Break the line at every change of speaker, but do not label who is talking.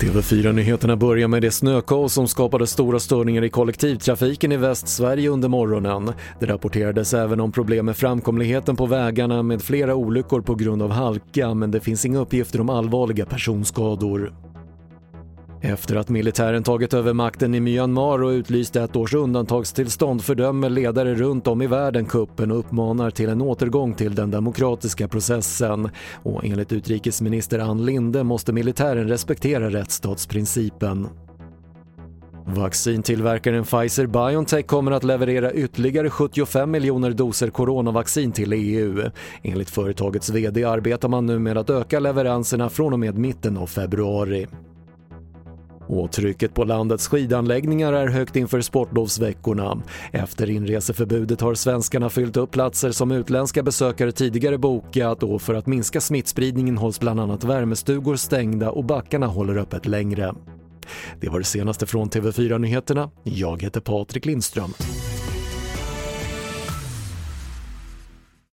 TV4-nyheterna börjar med det snökaos som skapade stora störningar i kollektivtrafiken i Västsverige under morgonen. Det rapporterades även om problem med framkomligheten på vägarna med flera olyckor på grund av halka men det finns inga uppgifter om allvarliga personskador. Efter att militären tagit över makten i Myanmar och utlyst ett års undantagstillstånd fördömer ledare runt om i världen kuppen och uppmanar till en återgång till den demokratiska processen. Och enligt utrikesminister Ann Linde måste militären respektera rättsstatsprincipen. Vaccintillverkaren Pfizer-Biontech kommer att leverera ytterligare 75 miljoner doser coronavaccin till EU. Enligt företagets VD arbetar man nu med att öka leveranserna från och med mitten av februari. Och trycket på landets skidanläggningar är högt inför sportlovsveckorna. Efter inreseförbudet har svenskarna fyllt upp platser som utländska besökare tidigare bokat och för att minska smittspridningen hålls bland annat värmestugor stängda och backarna håller öppet längre. Det var det senaste från TV4 Nyheterna. Jag heter Patrik Lindström.